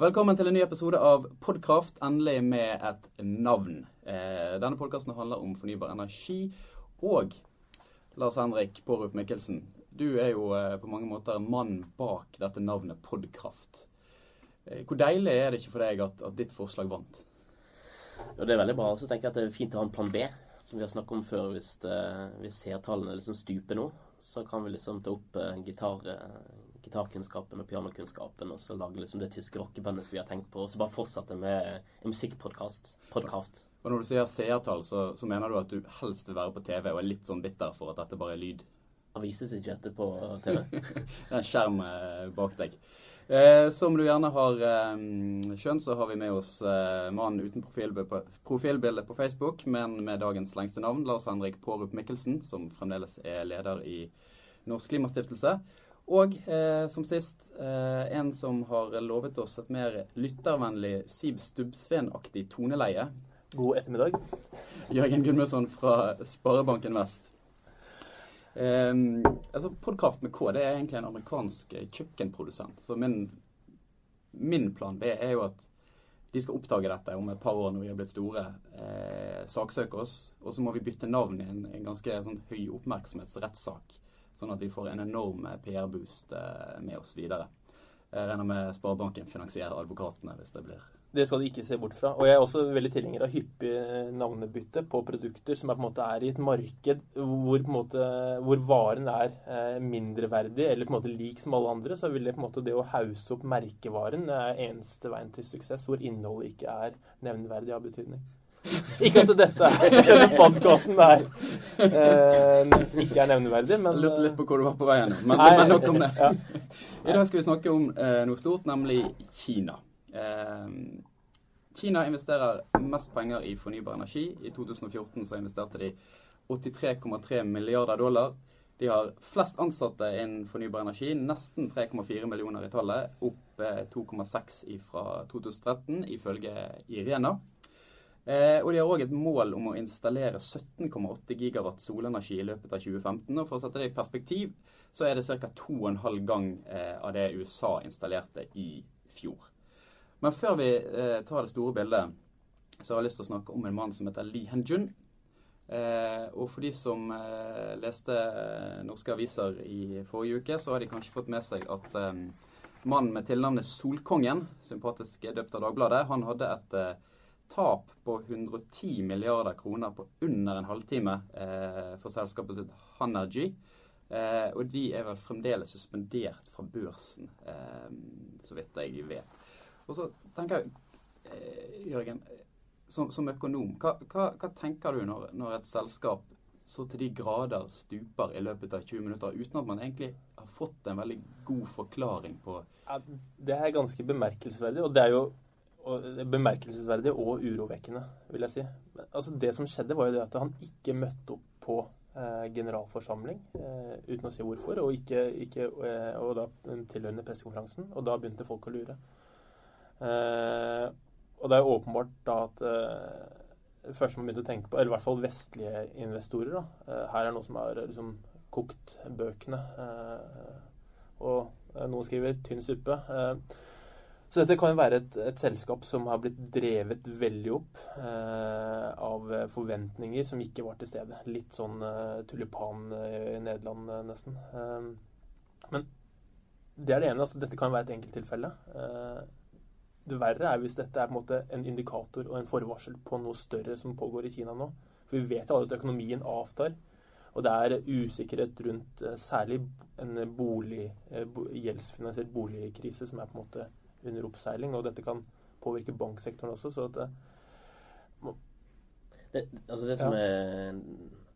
Velkommen til en ny episode av Podkraft, endelig med et navn. Eh, denne podkasten handler om fornybar energi. Og Lars Henrik Pårup Mikkelsen, du er jo eh, på mange måter mannen bak dette navnet Podkraft. Eh, hvor deilig er det ikke for deg at, at ditt forslag vant? Jo, det er veldig bra. Så tenker jeg at det er fint å ha en plan B, som vi har snakket om før. Hvis, det, vi ser tallene liksom stupe nå, så kan vi liksom ta opp eh, gitar, uh, gitarkunnskapen og pianokunnskapen og så lage liksom det tyske rockebandet som vi har tenkt på, og så bare fortsette med en musikkpodkast. Og når du sier seertall, så, så, mener du at du helst vil være på TV og er litt sånn bitter for at dette bare er lyd? Han vises ikke dette på TV. det er en skjerm uh, bak deg. Eh, som du gjerne har eh, skjønt, så har vi med oss eh, mannen uten profilbilde på, profilbilde på Facebook, men med dagens lengste navn, Lars Henrik Pårup Mikkelsen, som fremdeles er leder i Norsk Klimastiftelse. Og eh, som sist, eh, en som har lovet oss et mer lyttervennlig Siv Stubbsveen-aktig toneleie. God ettermiddag. Jørgen Gunnmøsson fra Sparebanken Vest. Eh, altså Podkraft med K det er egentlig en amerikansk eh, kjøkkenprodusent. Så min, min, plan B er jo at de skal oppdage dette om et par år når vi har blitt store. Eh, saksøke oss. Og så må vi bytte navn i en, en ganske sånn, høy oppmerksomhetsrettssak. Sånn at vi får en enorm eh, PR-boost eh, med oss videre. Jeg regner med Sparebanken finansierer advokatene hvis det blir det skal de ikke se bort fra. Og jeg er også veldig tilhenger av hyppig navnebytte på produkter som er, på en måte, er i et marked hvor, måte, hvor varen er eh, mindreverdig eller på en måte lik som alle andre. Så vil det på en måte det å hause opp merkevaren er eneste veien til suksess, hvor innholdet ikke er nevneverdig av betydning. Ikke at dette denne podkasten er eh, ikke er nevneverdig, men Jeg lurte litt på hvor du var på veien, men, men nok om det. Ja. I dag skal vi snakke om eh, noe stort, nemlig Kina. Eh, Kina investerer mest penger i fornybar energi. I 2014 så investerte de 83,3 milliarder dollar. De har flest ansatte innen fornybar energi, nesten 3,4 millioner i tallet. Opp 2,6 fra 2013, ifølge Irena. Eh, og de har òg et mål om å installere 17,8 gigawatt solenergi i løpet av 2015. Og for å sette det i perspektiv, så er det ca. 2,5 gang eh, av det USA installerte i fjor. Men før vi eh, tar det store bildet, så har jeg lyst til å snakke om en mann som heter Lee Henjun. Eh, og for de som eh, leste eh, norske aviser i forrige uke, så har de kanskje fått med seg at mannen med tilnavnet Solkongen, sympatisk døpt av Dagbladet, han hadde et tap på 110 milliarder kroner på under en halvtime for selskapet sitt Hanergy. og de er vel fremdeles suspendert fra børsen, så vidt jeg vet. Og så tenker jeg, eh, Jørgen, som, som økonom, hva, hva, hva, tenker du når, når, et selskap så til de grader stuper i løpet av 20 minutter, uten at man egentlig har fått en veldig god forklaring på Det er ganske bemerkelsesverdig, og det er jo og bemerkelsesverdig og urovekkende, vil jeg si. Altså Det som skjedde, var jo det at han ikke møtte opp på eh, generalforsamling eh, uten å si hvorfor, og, ikke, ikke, eh, og da tilhørende pressekonferansen. Og da begynte folk å lure. Eh, og det er jo åpenbart da at eh, det første man begynte å tenke på, eller i hvert fall vestlige investorer, da, eh, her er noe som har liksom kokt bøkene. og noen skriver 'tynn suppe'. Så dette kan jo være et, et, selskap som har blitt drevet veldig opp eh, av forventninger som ikke var til stede. Litt sånn eh, tulipan i Nederland, eh, nesten. men det er det ene. altså Dette kan være et enkelttilfelle. Eh, det verre er hvis dette er på en måte en indikator og en forvarsel på noe større som pågår i Kina nå. For vi vet alle at økonomien avtar. Og det er usikkerhet rundt eh, særlig en bolig, eh, gjeldsfinansiert boligkrise som er på en måte under oppseiling. Og dette kan påvirke banksektoren også. så at det, det, altså det, som ja. er,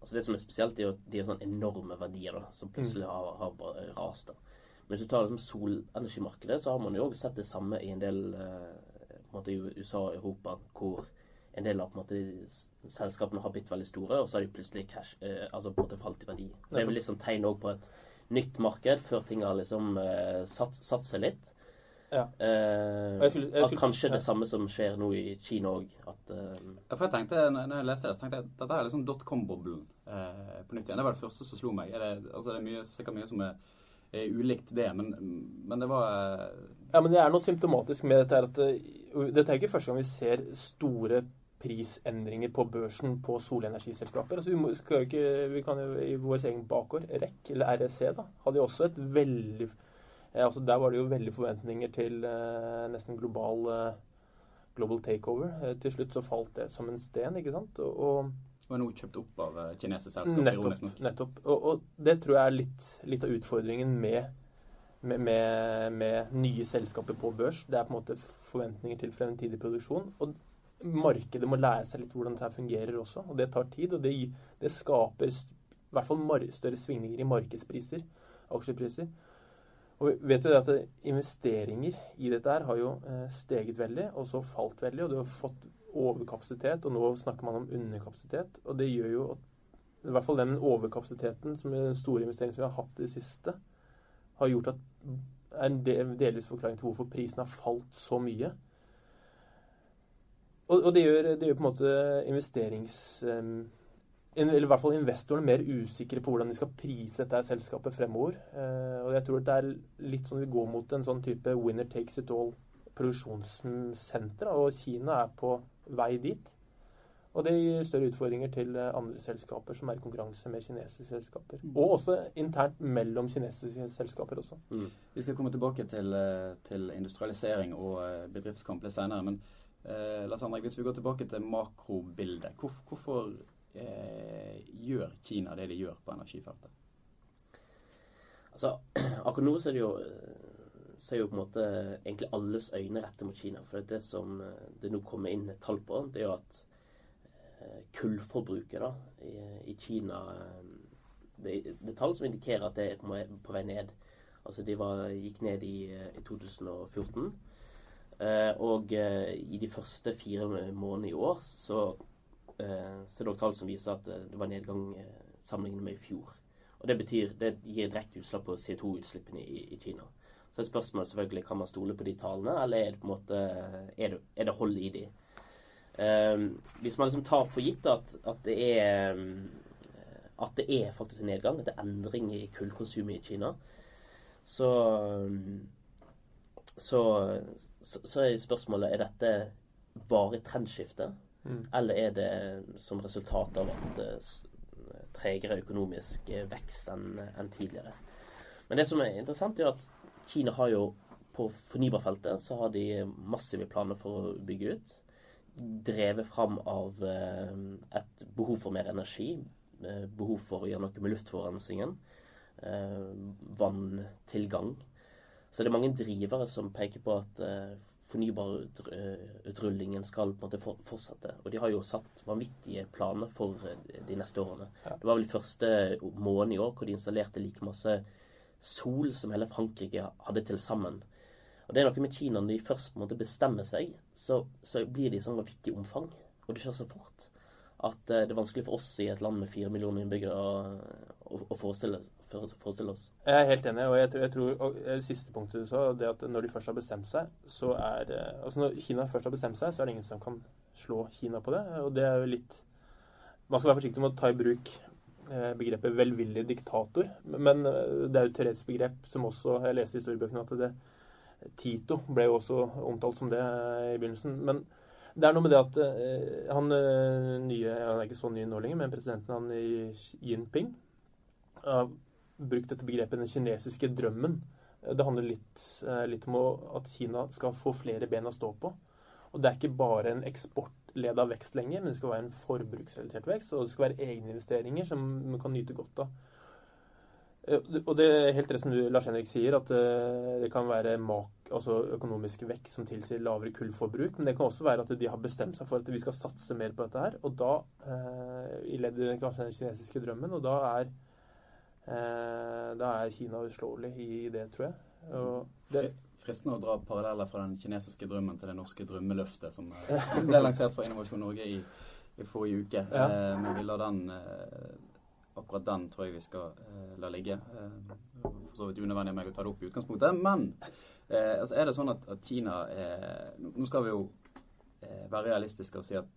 altså det som er spesielt, er jo de er sånne enorme verdier da, som plutselig har, har rast. da. Men hvis du tar liksom solenergimarkedet, så har man jo òg sett det samme i en del eh, på en måte i USA og Europa, hvor en del av på en måte selskapene har blitt veldig store, og så har de plutselig cash, eh, altså på en måte falt i verdi. Det er vel liksom tegn òg på et nytt marked, før ting har liksom eh, satt, satt, seg litt. Ja. Eh, jeg skulle, jeg skulle, at kanskje ja. det samme som skjer nå i Kina òg. At eh, ja, for jeg tenkte, når jeg leste det, så tenkte jeg at dette er liksom dotcom-boblen eh, på nytt igjen. Det var det første som slo meg. Er det, altså, det er mye, sikkert mye som er er ulikt det, men, men det var eh, Ja, men det er noe symptomatisk med dette her at eh, Dette er ikke første gang vi ser store prisendringer på børsen på solenergiselskaper. Altså, vi, må, skal jo ikke, vi kan jo i vår egen bakgård, REC, eller REC, da, hadde jo også et veldig altså Der var det jo veldig forventninger til eh, nesten global eh, global takeover. Eh, til slutt så falt det som en sten, ikke sant. Og, og nå kjøpt opp av eh, kinesiske selskaper, ironisk nok. nettopp. Og, og det tror jeg er litt, litt av utfordringen med, med, med, med nye selskaper på børs. Det er på en måte forventninger til fremtidig produksjon. Og markedet må lære seg litt hvordan dette fungerer også. Og det tar tid. Og det, det skaper i hvert fall større svingninger i markedspriser, aksjepriser. Og vi vet jo at investeringer i dette her har jo eh, steget veldig, og så falt veldig. Og du har fått overkapasitet, og nå snakker man om underkapasitet. Og det gjør jo at i hvert fall den overkapasiteten, som er den store investeringen som vi har hatt i det siste, har gjort at er en delvis forklaring til hvorfor prisen har falt så mye. Og, og det, gjør, det gjør på en måte investerings... eller i hvert fall investorene mer usikre på hvordan de skal prise dette selskapet fremover. Eh, og jeg tror det er litt sånn vi går mot en sånn type winner takes it all-produksjonssenter. Og Kina er på vei dit. Og det gir større utfordringer til eh, andre selskaper som er i konkurranse med kinesiske selskaper. Og også internt mellom kinesiske selskaper også. Mm. Vi skal komme tilbake til, eh, til industrialisering og bedriftskamp litt senere. Men eh, Lars Henrik, hvis vi går tilbake til makrobildet. Hvor, hvorfor gjør Kina det de gjør på energifeltet? Altså, akkurat nå så er det jo så er jo på en måte egentlig alles øyne rettet mot Kina. For det som eh, det nå kommer inn et tall på, det er jo at eh, kullforbruket da, i, i Kina eh, det, det er tall som indikerer at det er på, vei- ned. Altså de var, gikk ned i, eh, i 2014. Eh, og eh, i de første fire månedene i år så, eh, så er det tall som viser at eh, det var nedgang eh, sammenlignet med i fjor. Og Det betyr, det gir direkte utslag på CO2-utslippene i, i Kina. Så er spørsmålet selvfølgelig kan man stole på de tallene, eller er det på en måte er det, er det hold i de? Um, hvis man liksom tar for gitt at, at det er eh, at det er faktisk en nedgang, at det er endring i kullkonsumet i Kina, så så, så, så er spørsmålet er dette varig trendskifte, Mm. eller er det som resultat av at eh, tregere økonomisk eh, vekst enn en tidligere? Men det som er interessant, er at Kina har jo på fornybarfeltet så har de massive planer for å bygge ut. Drevet fram av eh, et behov for mer energi, eh, behov for å gjøre noe med luftforurensningen, eh, vanntilgang. Så det er mange drivere som peker på at fornybarutrullingen skal på en måte fortsette. Og de har jo satt vanvittige planer for eh, de neste årene. Det var vel første måned i år hvor de installerte like masse sol som hele Frankrike hadde til sammen. Og det er noe med Kina, når de først på en måte bestemmer seg, så, så blir de i sånn vanvittig omfang. Og det skjer så fort at eh, det er vanskelig for oss i et land med fire millioner innbyggere å, å, å forestille, for, forestille oss. Jeg er helt enig, og jeg tror, jeg tror og det siste punktet du sa, det at når de først har bestemt seg, så er eh, Altså når Kina først har bestemt seg, så er det ingen som kan slå Kina på det. Og det er jo litt Man skal være forsiktig med å ta i bruk eh, begrepet velvillig diktator, men eh, det er jo et teoretisk begrep som også Jeg leste i historiebøkene at det Tito ble jo også omtalt som det eh, i begynnelsen. Men det er noe med det at eh, han eh, nye Han er ikke så ny nå lenger, men presidenten han i Jinping brukt dette begrepet 'den kinesiske drømmen'. Det handler litt, eh, litt om at Kina skal få flere ben å stå på. Og det er ikke bare en eksportleda vekst lenger, men det skal være en forbruksrelatert vekst. Og det skal være egeninvesteringer som man kan nyte godt av. Eh, Og det er helt rett som Lars Henrik sier, at eh, det kan være mak, altså økonomisk vekst som tilsier lavere kullforbruk. Men det kan også være at de har bestemt seg for at vi skal satse mer på dette her. Og da, i ledd i den kinesiske drømmen, og da er, da er Kina uslåelig i det, tror jeg. Og det, Fristende å dra paralleller fra den kinesiske drømmen til det norske drømmeløftet som eh, ble lansert fra Innovasjon Norge i, i forrige uke. Ja. Eh, men vi lar den eh, Akkurat den tror jeg vi skal eh, la ligge. Eh, for så vidt unødvendig av meg å ta det opp i utgangspunktet. Men eh, altså er det sånn at, at Kina eh, Nå skal vi jo eh, være realistiske og si at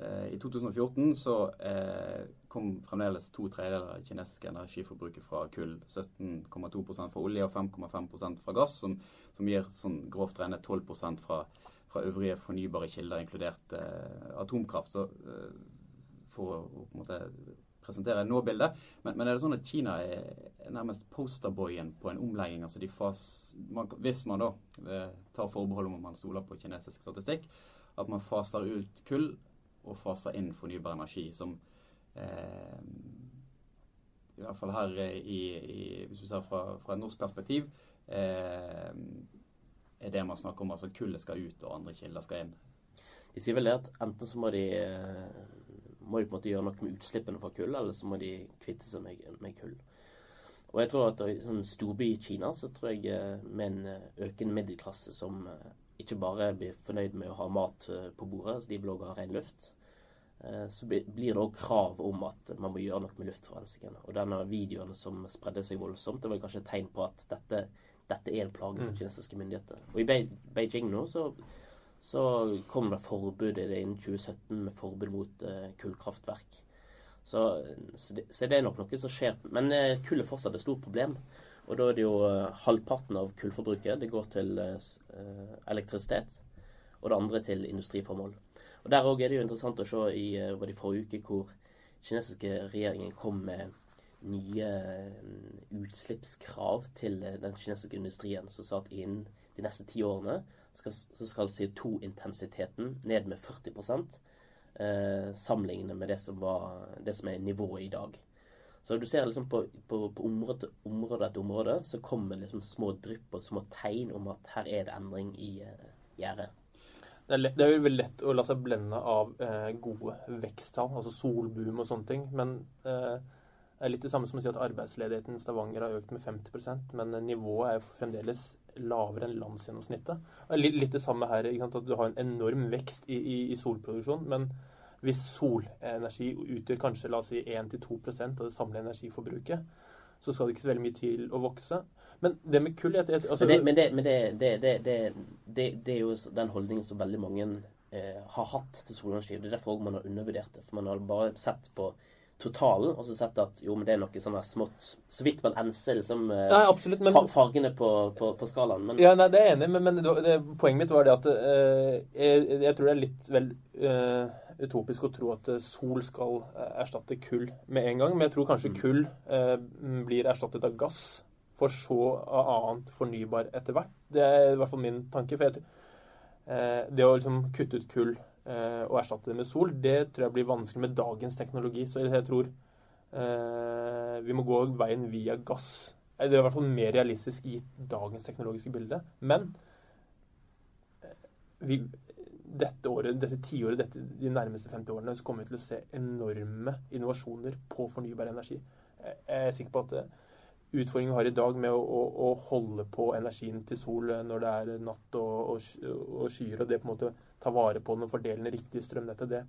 eh, i 2014 så eh, kom fremdeles to tredjedeler av kinesisk energiforbruket fra kull. 17,2 fra olje og 5,5% fra gass, som, som, gir sånn grovt regnet 12 fra, fra øvrige fornybare kilder, inkludert eh, atomkraft. Så eh, for å på en måte presentere nå-bildet. Men, men, er det sånn at Kina er nærmest posterboyen på en omlegging? altså de fas, man, Hvis man da eh, tar forbehold om man stoler på kinesisk statistikk, at man faser ut kull og faser inn fornybar energi, som i hvert fall her i, i hvis du ser fra, fra et norsk perspektiv, eh, er det man snakker om. Altså kullet skal ut, og andre kilder skal inn. De sier vel det at enten så må de eh, må de på en måte gjøre noe med utslippene fra kull, eller så må de kvitte seg med, med kull. Og jeg tror at i sånn storby i Kina så tror jeg eh, med en eh, økende middelklasse som eh, ikke bare blir fornøyd med å ha mat på bordet, så de vil også ha ren luft, så blir det òg krav om at man må gjøre noe med luftforurensningen. Og denne videoen som spredde seg voldsomt, det var kanskje et tegn på at dette, dette er en plage for mm. kinesiske myndigheter. Og i Beijing nå så så kom det forbud innen 2017 med forbud mot uh, kullkraftverk. Så, så, det, så, det, er nok noe som skjer. Men uh, kull er fortsatt et stort problem. Og da er det jo uh, halvparten av kullforbruket det går til elektrisitet, og det andre til industriformål. Og Der òg er det jo interessant å se i var det forrige uke hvor kinesiske regjeringen kom med nye utslippskrav til den kinesiske industrien, som sa at innen de neste ti årene skal, så skal CO2-intensiteten ned med 40 eh, sammenlignet med det som, var, det som, er nivået i dag. Så du ser liksom på, på, på område, område, etter område så kommer liksom små drypp og små tegn om at her er det endring i uh, gjerdet. Det er, det er, jo veldig lett å la seg blende av eh, gode veksttall, altså solboom og sånne ting. Men eh, det er litt det samme som å si at arbeidsledigheten i Stavanger har økt med 50% men nivået er jo fremdeles lavere enn landsgjennomsnittet. Det Litt, litt det samme her, at du har en enorm vekst i, i, i solproduksjon. Men hvis solenergi utgjør kanskje la oss si 1-2 av det samlede energiforbruket, så skal det ikke så veldig mye til å vokse. Men det med kull altså, Men, det, men, det, det, det, er jo den holdningen som veldig mange eh, har hatt til solenergi. Det er derfor man har undervurdert det. For man har bare sett på totalen, og så sett at jo, men det er noe sånn smått Så vidt man enser liksom eh, nei, absolutt, men, fargene på, på, på skalaen. Men, ja, nei, det er jeg enig men, men det, poenget mitt var det at eh, jeg, jeg, tror det er litt vel eh, utopisk å tro at sol skal uh, erstatte kull med en gang. Men jeg tror kanskje kull kull blir erstattet av gass, for så annet fornybar etter hvert. Det er i hvert fall min tanke. for jeg, det å liksom kutte ut kull eh, og erstatte det med sol, det tror jeg blir vanskelig med dagens teknologi. Så jeg tror eh, vi må gå veien via gass. Det er i hvert fall mer realistisk i dagens teknologiske bilde. Men eh, vi, dette året, dette tiåret, dette, de nærmeste 50 årene, så kommer vi til å se enorme innovasjoner på fornybar energi. Jeg er sikker på at eh, utfordringen vi har i dag med å, å, å, holde på energien til sol når det er natt og, og, og skyer, og det på en måte ta vare på den og fordele den riktige strømnettet, det,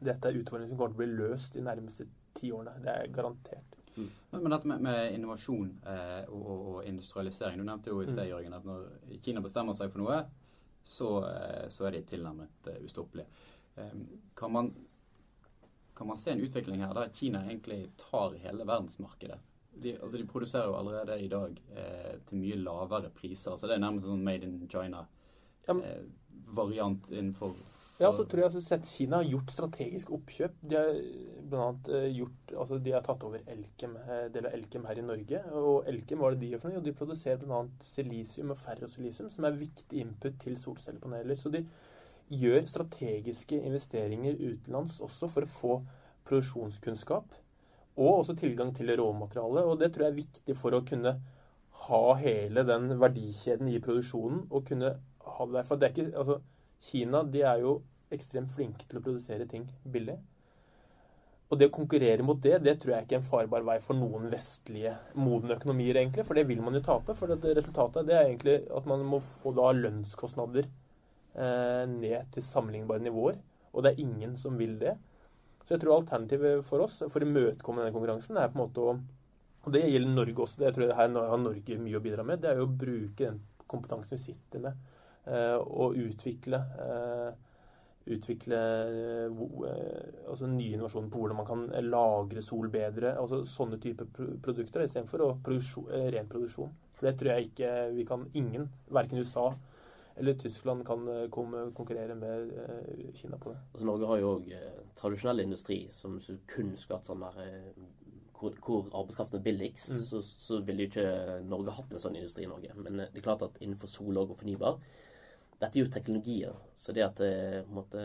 dette er utfordringer som kommer til å bli løst de nærmeste ti årene. Det er garantert. Mm. Men dette med, med innovasjon eh, og, og, industrialisering Du nevnte jo i sted, mm. Jørgen, at når Kina bestemmer seg for noe, så, eh, så er de tilnærmet uh, ustoppelige. Eh, kan, man, kan man se en utvikling her der Kina egentlig tar hele verdensmarkedet? De, altså de produserer jo allerede i dag eh, til mye lavere priser. så Det er nærmest sånn made in China-variant eh, innenfor ja, så tror jeg altså, sett Kina har gjort strategisk oppkjøp. De har blant annet eh, gjort, altså de har tatt over Elkem, eh, del av Elkem her i Norge. Og Elkem, hva er det de gjør for noe? De produserer bl.a. silisium og ferrosilisium, som er viktig input til solcellepaneler. Så de gjør strategiske investeringer utenlands også for å få produksjonskunnskap. Og også tilgang til råmateriale. Og det tror jeg er viktig for å kunne ha hele den verdikjeden i produksjonen og kunne ha det der. For det er ikke Altså, Kina de er jo ekstremt flinke til å produsere ting billig. Og det å konkurrere mot det, det tror jeg ikke er en farbar vei for noen vestlige modne økonomier, egentlig. For det vil man jo tape. For det resultatet det er egentlig at man må få da lønnskostnader eh, ned til sammenlignbare nivåer. Og det er ingen som vil det. Så jeg tror alternativet for oss for å imøtekomme denne konkurransen er på en måte å Og det gjelder Norge også, det jeg tror her har Norge mye å bidra med. Det er jo å bruke den kompetansen vi sitter med eh, utvikle eh, utvikle eh, altså nye innovasjoner på hvordan man kan lagre sol bedre. altså Sånne typer produkter istedenfor produksjon, ren produksjon. For det tror jeg ikke vi kan Ingen, verken USA eller Tyskland, kan konkurrere med Kina på det. Altså Norge har jo òg tradisjonell industri som kun skulle hatt sånn der hvor, hvor arbeidskraften er billigst, mm. så, så ville jo ikke Norge hatt en sånn industri i Norge. Men det er klart at innenfor sol og fornybar Dette er jo teknologier. Så det at det, måte,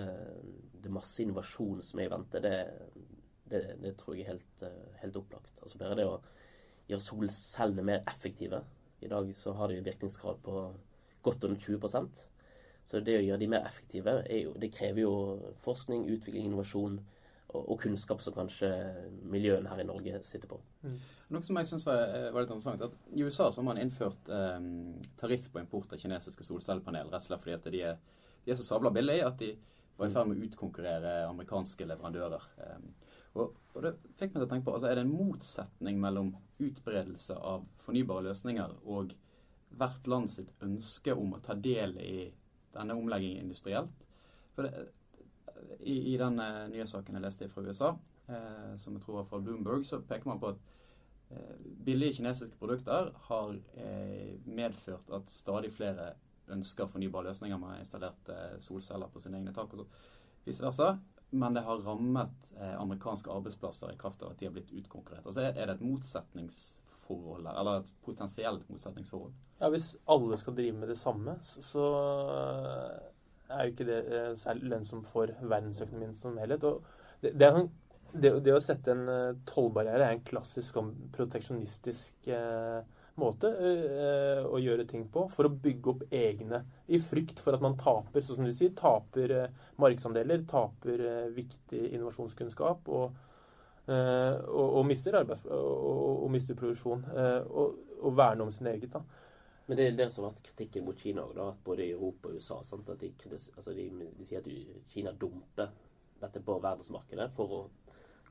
det er masse innovasjon som er i vente, det, det, det tror jeg er helt, helt, opplagt. Altså bare det å gjøre solcellene mer effektive. I dag så har de en virkningsgrad på godt under 20% Så det å gjøre de mer effektive, jo, det krever jo forskning, utvikling, innovasjon og, kunnskap som kanskje miljøene her i Norge sitter på. Mm. Noe som jeg syns var, eh, var, litt interessant, at i USA så har man innført eh, tariff på import av kinesiske solcellepanel, rett og slett fordi at de er, de er så sabla billige at de var i ferd med å utkonkurrere amerikanske leverandører. Eh, og, og, det fikk meg til å tenke på, altså Er det en motsetning mellom utbredelse av fornybare løsninger og hvert land sitt ønske om å ta del i denne omleggingen industrielt? For det, i, i den uh, nye saken jeg leste fra USA, eh, som jeg tror var fra Bloomberg, så peker man på at eh, billige kinesiske produkter har medført at stadig flere ønsker fornybare løsninger med installert solceller på sine egne tak og vice versa. Men det har rammet amerikanske arbeidsplasser i kraft av at de har blitt utkonkurrert. Altså er, er det et motsetningsforhold her, eller et potensielt motsetningsforhold? Ja, Hvis alle skal drive med det samme, så er jo ikke det eh, særlig lønnsomt for verdensøkonomien som helhet. Og det, det, det, det å sette en eh, tollbarriere er en klassisk sånn proteksjonistisk eh, måte eh, å gjøre ting på for å bygge opp egne I frykt for at man taper, sånn som du sier, taper eh, markedsandeler, taper eh, viktig innovasjonskunnskap og, og, og mister arbeids... Og, og, mister produksjon. og, og verne om sin eget. da. Men det er det som har vært kritikken mot Kina òg, både i Europa og USA. Sant? At de, altså de, de, sier at Kina dumper dette på verdensmarkedet for å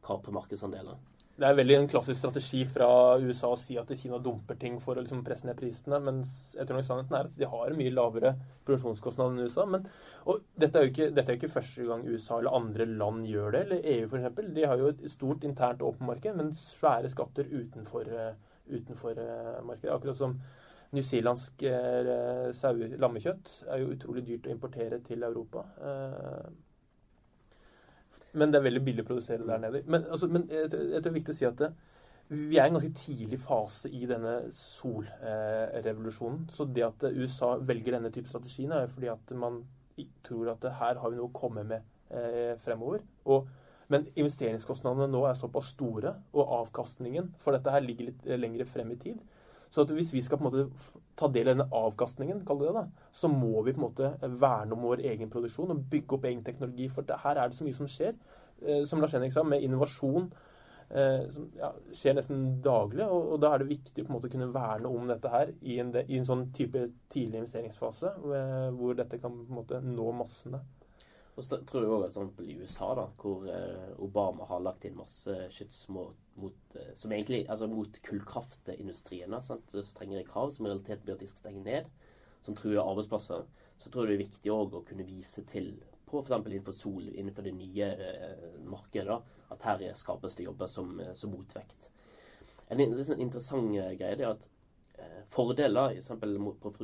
kapre markedsandeler. Det er veldig en klassisk strategi fra USA å si at Kina dumper ting for å liksom presse ned prisene. Mens jeg tror nok sannheten er at de har mye lavere produksjonskostnad enn USA. Men, og dette er, jo ikke, dette er jo ikke første gang USA eller andre land gjør det, eller EU f.eks. De har jo et stort internt åpent marked, men svære skatter utenfor, eh, utenfor eh, markedet. Akkurat som Newzealandsk eh, lammekjøtt er jo utrolig dyrt å importere til Europa. Eh, men det er veldig billig å produsere der nede. Men, altså, men jeg, jeg tror det er viktig å si at det, vi er i en ganske tidlig fase i denne solrevolusjonen. Så det at USA velger denne type strategien, er jo fordi at man tror at her har vi noe å komme med eh, fremover. Og, men investeringskostnadene nå er såpass store, og avkastningen for dette her ligger litt lenger frem i tid. Så hvis vi skal på en måte ta del i denne avkastningen, det da, så må vi på en måte verne om vår egen produksjon og bygge opp egen teknologi. For det, her er det så mye som skjer, eh, som Lars Henrik sa, med innovasjon. Eh, som ja, skjer nesten daglig, og, og, da er det viktig på en måte å kunne verne om dette her i en, i en sånn type tidlig investeringsfase, eh, hvor dette kan på en måte nå massene. Og så tror jeg også at i USA, da, hvor eh, Obama har lagt inn masse skyts mot, mot eh, som egentlig, altså mot kullkraftindustrien, strengere krav som i realitet blir at de skal stenge ned, som truer arbeidsplasser, så tror jeg det er viktig òg å kunne vise til på f.eks. innenfor sol, innenfor det nye eh, markedet, da, at her skapes det jobber som, som motvekt. En liksom interessant greie er at fordeler for,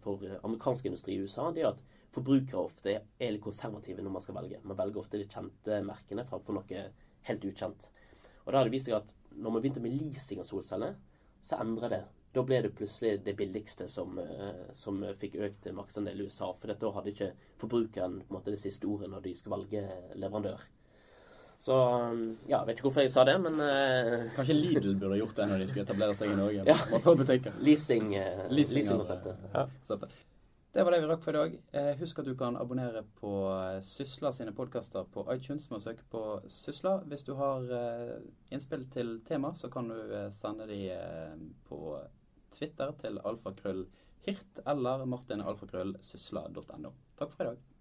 for amerikansk industri i USA det er at forbrukere ofte er litt konservative når man skal velge. Man velger ofte de kjente merkene framfor noe helt ukjent. Og da har det vist seg at når man begynte med leasing av solceller, så endrer det. Da ble det plutselig det billigste som, eh, som fikk økt maksandel i USA. For da hadde ikke forbrukeren på en måte, det siste ordet når de skulle velge leverandør. Så ja, jeg vet ikke hvorfor jeg sa det, men uh, Kanskje Lidl burde gjort det når de skulle etablere seg i Norge? ja. Leasing, uh, leasing, leasing Leasing det var det vi rakk for i dag. Eh, husk at du kan abonnere på eh, Sysla sine podkaster på iTunes med å søke på Sysla. Hvis du har eh, innspill til tema, så kan du sende de på Twitter til alfakrøllhirt eller martinalfakrøllsysla.no. Takk for i dag.